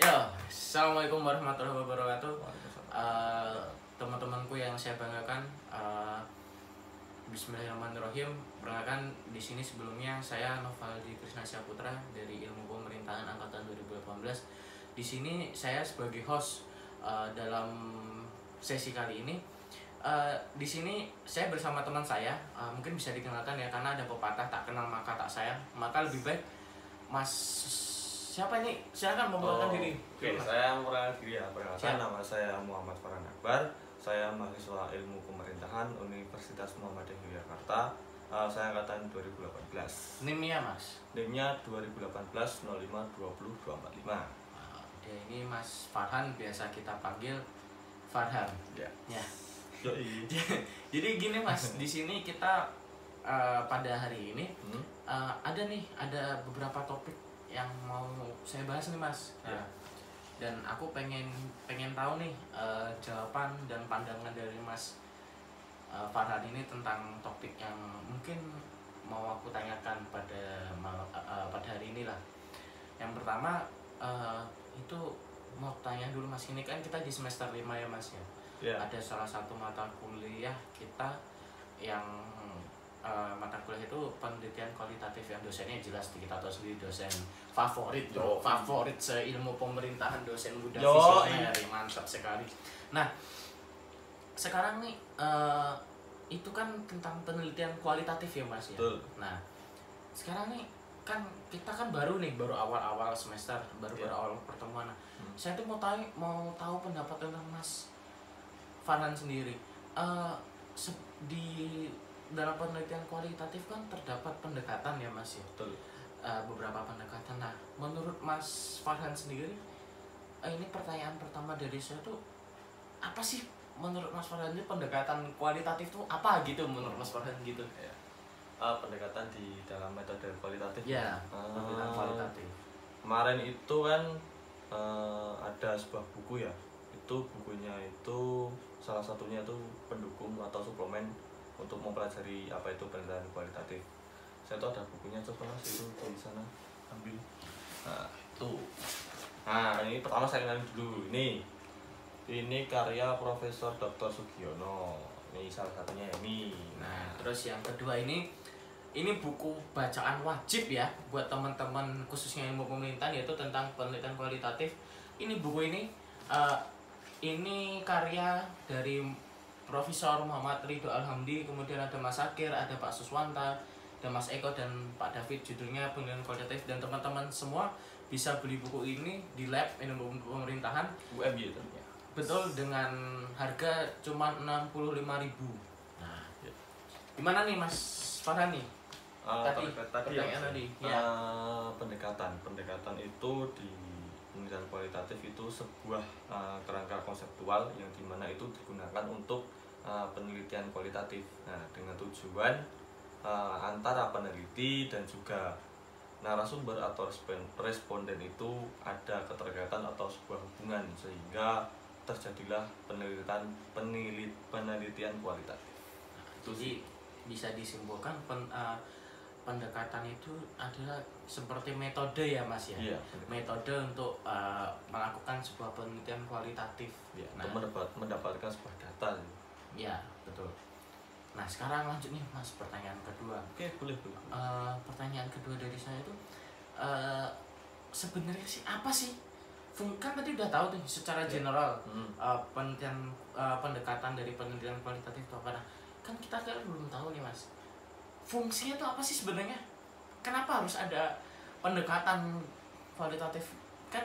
Ya, assalamualaikum warahmatullahi wabarakatuh. Eh, teman-temanku yang saya banggakan, eh, Bismillahirrahmanirrahim. Perkenalkan di sini sebelumnya saya Novaldi Krisna Saputra dari Ilmu Pemerintahan angkatan 2018. Di sini saya sebagai host eh, dalam sesi kali ini. Eh, di sini saya bersama teman saya, eh, mungkin bisa dikenalkan ya karena ada pepatah tak kenal maka tak sayang. Maka lebih baik Mas siapa ini? Silakan memperkenalkan Oh, diri. Oke, saya memperkenalkan diri ya. Perkenalkan nama saya Muhammad Farhan Akbar. Saya mahasiswa Ilmu Pemerintahan Universitas Muhammadiyah Yogyakarta. Uh, saya angkatan 2018. Nimnya Mas. NIM-nya 2018 05 20 245. Nah, dia ini Mas Farhan biasa kita panggil Farhan. Ya. Ya. Jadi gini Mas, di sini kita eh, pada hari ini Hmm? eh, ada nih ada beberapa topik yang mau saya bahas nih Mas. Ya. Nah, dan aku pengen pengen tahu nih eh, jawaban dan pandangan dari Mas eh, Farhan ini tentang topik yang mungkin mau aku tanyakan pada mal- eh, pada hari ini lah. Yang pertama eh, itu mau tanya dulu Mas ini kan kita di semester 5 ya Mas ya Ya. ada salah satu mata kuliah kita yang eh, mata kuliah itu penelitian kualitatif yang dosennya jelas kita tahu sendiri dosen favorit yo. Favorit seilmu pemerintahan dosen muda visioner mantap sekali. Nah sekarang nih eh, itu kan tentang penelitian kualitatif ya mas ya? Betul. nah sekarang nih kan kita kan baru nih baru awal-awal semester baru baru awal pertemuan. Nah, Hmm. saya tuh mau tahu mau tahu pendapat tentang mas Farhan sendiri. Se- di dalam penelitian kualitatif kan terdapat pendekatan ya mas ya Betul. Eh, beberapa pendekatan nah menurut mas Farhan sendiri eh, ini pertanyaan pertama dari saya tuh apa sih menurut mas Farhan ini pendekatan kualitatif tuh apa gitu menurut mas Farhan gitu Ya. Ah, pendekatan di dalam metode kualitatif. ya pendekatan kualitatif Kemarin itu kan eh, ada sebuah buku ya. Itu bukunya itu salah satunya itu pendukung atau suplemen untuk mempelajari apa itu penelitian kualitatif. Saya tahu ada bukunya coba mas itu di sana ambil. Nah, itu. Nah, ini pertama saya kenalin dulu. Ini ini karya Profesor Dr. Sugiono. Ini salah satunya ini. Nah, terus yang kedua ini ini buku bacaan wajib ya buat teman-teman khususnya ilmu pemerintahan yaitu tentang penelitian kualitatif. Ini buku ini eh, ini karya dari Profesor Muhammad Ridho Alhamdi, kemudian ada Mas Akir, ada Pak Suswanta, ada Mas Eko dan Pak David judulnya penelitian kualitatif. Dan teman-teman semua bisa beli buku ini di lab ilmu pemerintahan. UMY itu. betul dengan harga cuma 65.000 nah gimana nih Mas Farhan nih Ah, Tadi, tadi pertanyaan ya, tadi, eh, ya. pendekatan. Pendekatan itu di kualitatif itu sebuah eh, kerangka konseptual yang di mana itu digunakan untuk eh, penelitian kualitatif. Nah dengan tujuan eh, antara peneliti dan juga narasumber atau responden itu ada keterkaitan atau sebuah hubungan sehingga terjadilah penelitian penilit penelitian kualitatif. Itu jadi sih bisa disimpulkan pen- eh, pendekatan itu adalah seperti metode ya Mas ya iya metode untuk eh, melakukan sebuah penelitian kualitatif Ya, Nah. untuk mendapat, mendapatkan sebuah data. ya betul nah sekarang lanjut nih Mas pertanyaan kedua Oke, boleh, boleh. Eh, pertanyaan kedua dari saya itu eh, sebenarnya sih apa sih kan tadi udah tahu tuh secara Ya. general Hmm. eh, penelitian eh, pendekatan dari penelitian kualitatif itu apa nah kan kita kan belum tahu nih mas fungsinya itu apa sih sebenarnya? Kenapa harus ada pendekatan kualitatif kan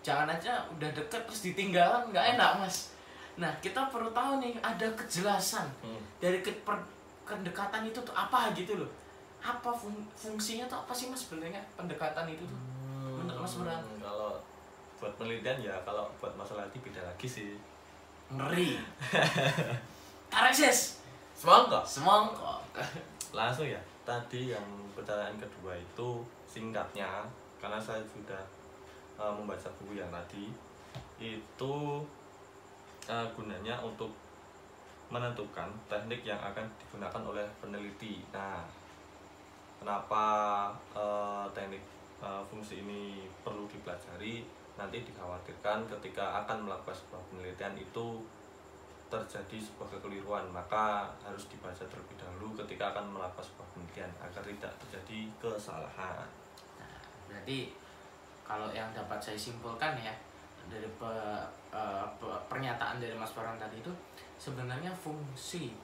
jangan aja udah deket terus ditinggalan nggak enak mas. Nah kita perlu tahu nih ada kejelasan Hmm. dari ke per- kedekatan itu tuh apa gitu loh. Apa fung- fungsinya tuh apa sih mas sebenarnya pendekatan itu tuh? Menurut Mas Burhan? Hmm, Kalau buat penelitian ya, kalau buat masalah itu beda lagi sih. ngeri. Tareksis Semangka. semongkok Langsung ya. Tadi yang pertanyaan kedua itu singkatnya, karena saya sudah uh, membaca buku yang tadi, itu uh, gunanya untuk menentukan teknik yang akan digunakan oleh peneliti. Nah, kenapa eh, teknik eh, fungsi ini perlu dipelajari? nanti dikhawatirkan ketika akan melakukan sebuah penelitian itu terjadi sebuah kekeliruan maka harus dibaca terlebih dahulu ketika akan melakukan sebuah penelitian agar tidak terjadi kesalahan. Nah, berarti kalau yang dapat saya simpulkan ya dari pe, uh, pe, pernyataan dari Mas Farhan tadi itu sebenarnya fungsi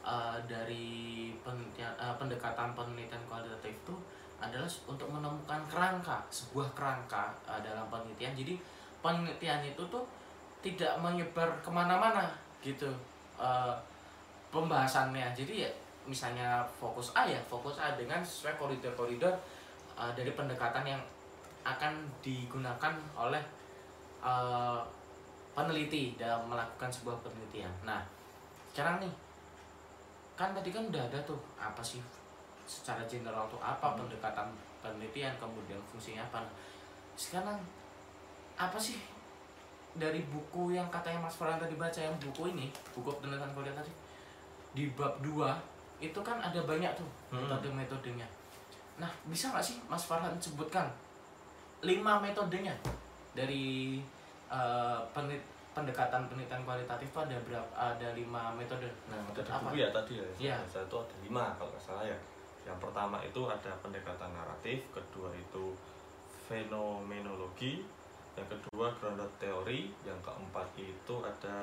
uh, dari penelitian, uh, pendekatan penelitian kualitatif itu adalah untuk menemukan kerangka sebuah kerangka uh, dalam penelitian jadi penelitian itu tuh tidak menyebar ke mana-mana gitu uh, pembahasannya jadi ya misalnya fokus A ya fokus A dengan sesuai koridor-koridor uh, dari pendekatan yang akan digunakan oleh uh, peneliti dalam melakukan sebuah penelitian. Nah, sekarang nih kan tadi kan udah ada tuh apa sih secara general tuh apa hmm. pendekatan penelitian kemudian fungsinya apa. Nah, sekarang apa sih dari buku yang katanya Mas Farhan tadi baca yang buku ini buku penelitian kuliah tadi di bab 2 itu kan ada banyak tuh hmm. metode-metodenya. Nah bisa nggak sih Mas Farhan sebutkan lima metodenya? Dari uh, penelit, pendekatan penelitian kualitatif itu ada berapa ada lima metode. Nah metode apa buku ya tadi ya. Ya. itu ada lima kalau nggak salah ya. Yang pertama itu ada pendekatan naratif kedua itu fenomenologi yang kedua grounded teori yang keempat itu ada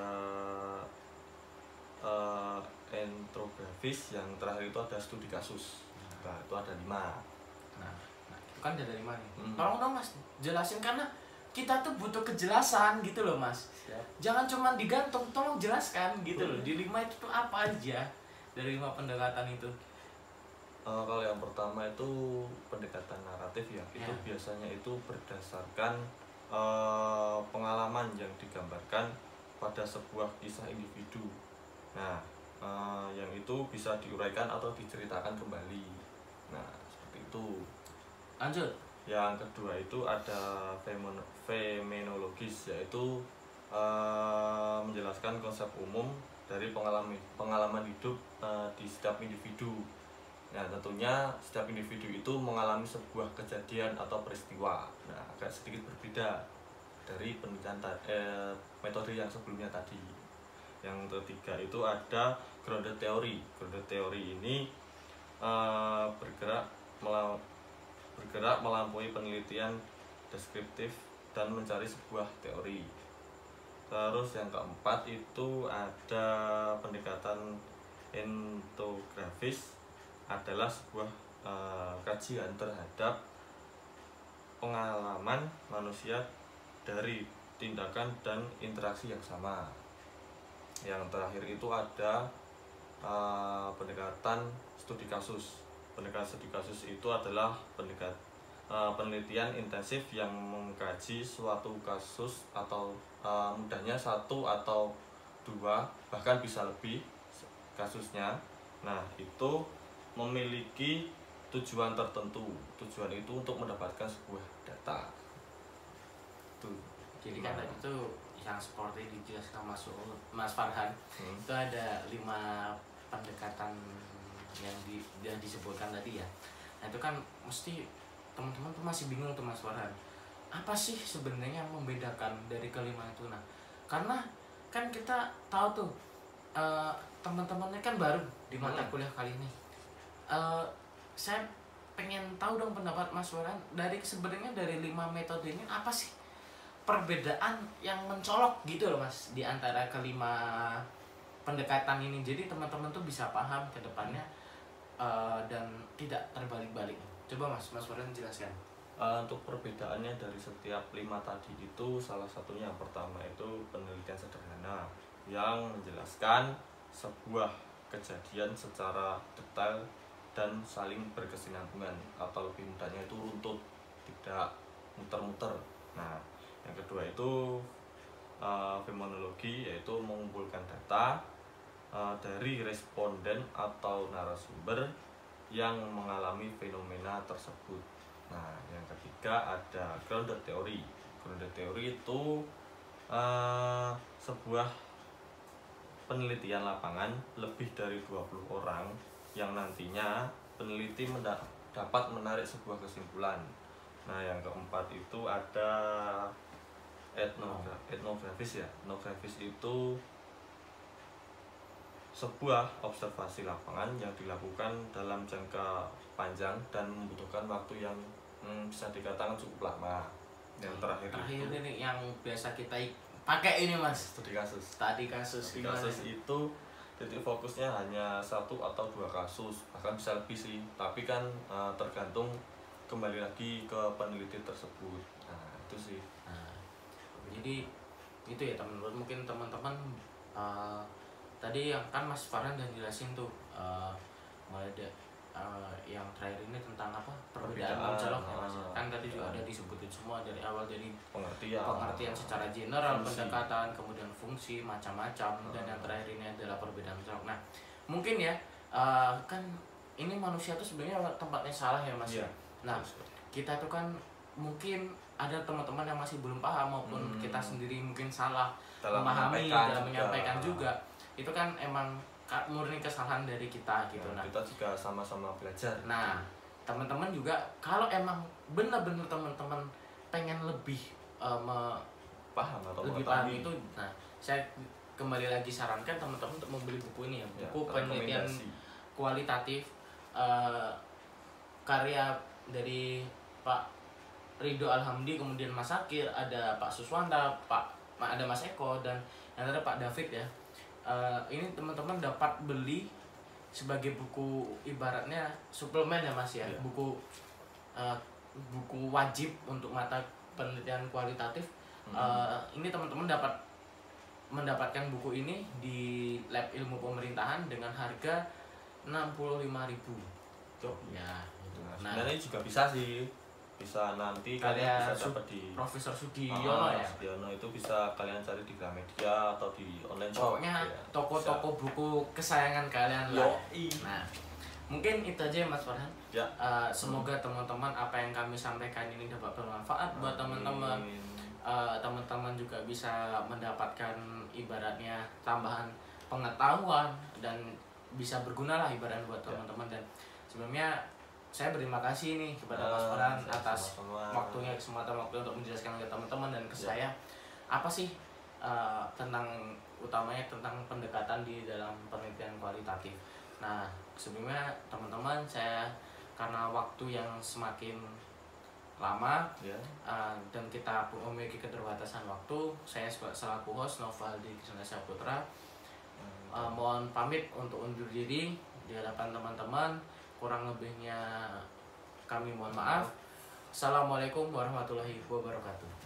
uh, entrografis yang terakhir itu ada studi kasus. Nah itu ada lima. Nah, nah itu kan ada lima nih hmm. tolong dong mas jelasin. Karena kita tuh butuh kejelasan gitu loh mas. Siap. jangan cuma digantung tolong jelaskan gitu loh. Di lima itu tuh apa aja? Dari lima pendekatan itu. Uh, kalau yang pertama itu pendekatan naratif ya, ya. itu biasanya itu berdasarkan uh, pengalaman yang digambarkan pada sebuah kisah individu. Nah, uh, yang itu bisa diuraikan atau diceritakan kembali. Nah, seperti itu. Lanjut. Yang kedua itu ada fenomenologis yaitu uh, menjelaskan konsep umum dari pengalaman pengalaman hidup uh, di setiap individu. Nah, tentunya setiap individu itu mengalami sebuah kejadian atau peristiwa. Nah, agak sedikit berbeda dari penelitian eh, metode yang sebelumnya tadi. Yang ketiga itu ada grounded theory. Grounded theory ini eh, bergerak melau bergerak melampaui penelitian deskriptif dan mencari sebuah teori. Terus yang keempat itu ada pendekatan entografis adalah sebuah uh, kajian terhadap pengalaman manusia dari tindakan dan interaksi yang sama. Yang terakhir itu ada uh, pendekatan studi kasus. Pendekatan studi kasus itu adalah pendekat, uh, penelitian intensif yang mengkaji suatu kasus atau uh, mudahnya satu atau dua bahkan bisa lebih kasusnya. Nah itu memiliki tujuan tertentu. Tujuan itu untuk mendapatkan sebuah data itu jadi kan tadi itu yang seperti dijelaskan Mas Mas Farhan hmm. itu ada lima pendekatan yang di yang disebutkan tadi ya nah itu kan mesti teman-teman tuh masih bingung tuh Mas Farhan apa sih sebenarnya yang membedakan dari kelima itu nah karena kan kita tahu tuh uh, teman-temannya kan baru di mata hmm. kuliah kali ini uh, saya pengen tahu dong pendapat Mas Farhan dari sebenarnya dari lima metode ini apa sih perbedaan yang mencolok gitu loh mas di antara kelima pendekatan ini? Jadi teman-teman tuh bisa paham ke depannya uh, dan tidak terbalik-balik. Coba mas mas Warren jelaskan. Uh, untuk perbedaannya dari setiap lima tadi itu salah satunya yang pertama itu penelitian sederhana yang menjelaskan sebuah kejadian secara detail dan saling berkesinambungan atau lebih mudahnya itu runtut tidak muter-muter nah yang kedua itu uh, yaitu mengumpulkan data uh, dari responden atau narasumber yang mengalami fenomena tersebut. Nah, yang ketiga ada grounded theory. Grounded theory itu uh, sebuah penelitian lapangan lebih dari 20 orang yang nantinya peneliti dapat menarik sebuah kesimpulan. Nah, yang keempat itu ada etnogra- etnografis ya. Etnografis itu sebuah observasi lapangan yang dilakukan dalam jangka panjang dan membutuhkan waktu yang hmm, bisa dikatakan cukup lama. Yang terakhir, terakhir itu ini yang biasa kita pakai ini mas. Studi kasus. Tadi kasus Studi gimana? kasus itu titik fokusnya hanya satu atau dua kasus bahkan bisa lebih sih. Tapi kan eh, tergantung kembali lagi ke peneliti tersebut. Nah itu sih. Nah, jadi itu ya teman-teman mungkin teman-teman uh, tadi yang kan Mas Farhan udah jelasin tuh uh, mulai uh, yang terakhir ini tentang apa perbedaan mencolok ya Mas ah, kan tadi juga ah. ada disebutin semua dari awal dari pengertian pengertian secara general Fungsi. pendekatan kemudian fungsi macam-macam dan Ah. yang terakhir ini adalah perbedaan mencolok nah mungkin ya uh, kan ini manusia tuh sebenarnya tempatnya salah ya Mas ya nah kita tuh kan mungkin ada teman-teman yang masih belum paham maupun Hmm. kita sendiri mungkin salah dalam memahami menyampaikan dalam juga. menyampaikan juga itu kan emang murni kesalahan dari kita gitu. Nah, nah kita juga sama-sama belajar. nah teman-teman juga kalau emang benar-benar teman-teman pengen lebih uh, me- paham atau lebih paham itu nah saya kembali lagi sarankan teman-teman untuk membeli buku ini ya Ya, buku penelitian rekomendasi. kualitatif eh, karya dari Pak Ridho Alhamdi kemudian Mas Akir ada Pak Suswanda Pak ada Mas Eko dan yang ada Pak David ya Eh, ini teman-teman dapat beli sebagai buku ibaratnya suplemen ya Mas ya Iya. buku eh, buku wajib untuk mata penelitian kualitatif Hmm. Eh, ini teman-teman dapat mendapatkan buku ini di lab ilmu pemerintahan dengan harga 65.000 ya gitu. Nah, nah sebenarnya juga bisa sih bisa nanti Karya kalian bisa dapat di Profesor Sugiono Ah, ya Sugiono itu bisa kalian cari di Gramedia atau di online shop pokoknya ya. toko-toko buku kesayangan kalian Bisa. lah nah mungkin itu aja ya Mas Farhan ya Eh, semoga teman-teman apa yang kami sampaikan ini dapat bermanfaat buat teman-teman. Eh, teman-teman juga bisa mendapatkan ibaratnya tambahan pengetahuan dan bisa berguna lah ibarat buat Ya. teman-teman dan sebelumnya saya berterima kasih nih kepada Mas Ah, Farhan atas waktunya kesempatan waktu untuk menjelaskan ke teman-teman. Dan ke Ya. saya apa sih eh, tentang utamanya tentang pendekatan di dalam penelitian kualitatif. Nah sebelumnya teman-teman saya karena waktu yang semakin lama ya. Uh, dan kita memiliki keterbatasan waktu saya sel- selaku host Novaldi Krishna Saputra uh, mohon pamit untuk undur diri di hadapan teman-teman kurang lebihnya kami mohon maaf. Assalamualaikum warahmatullahi wabarakatuh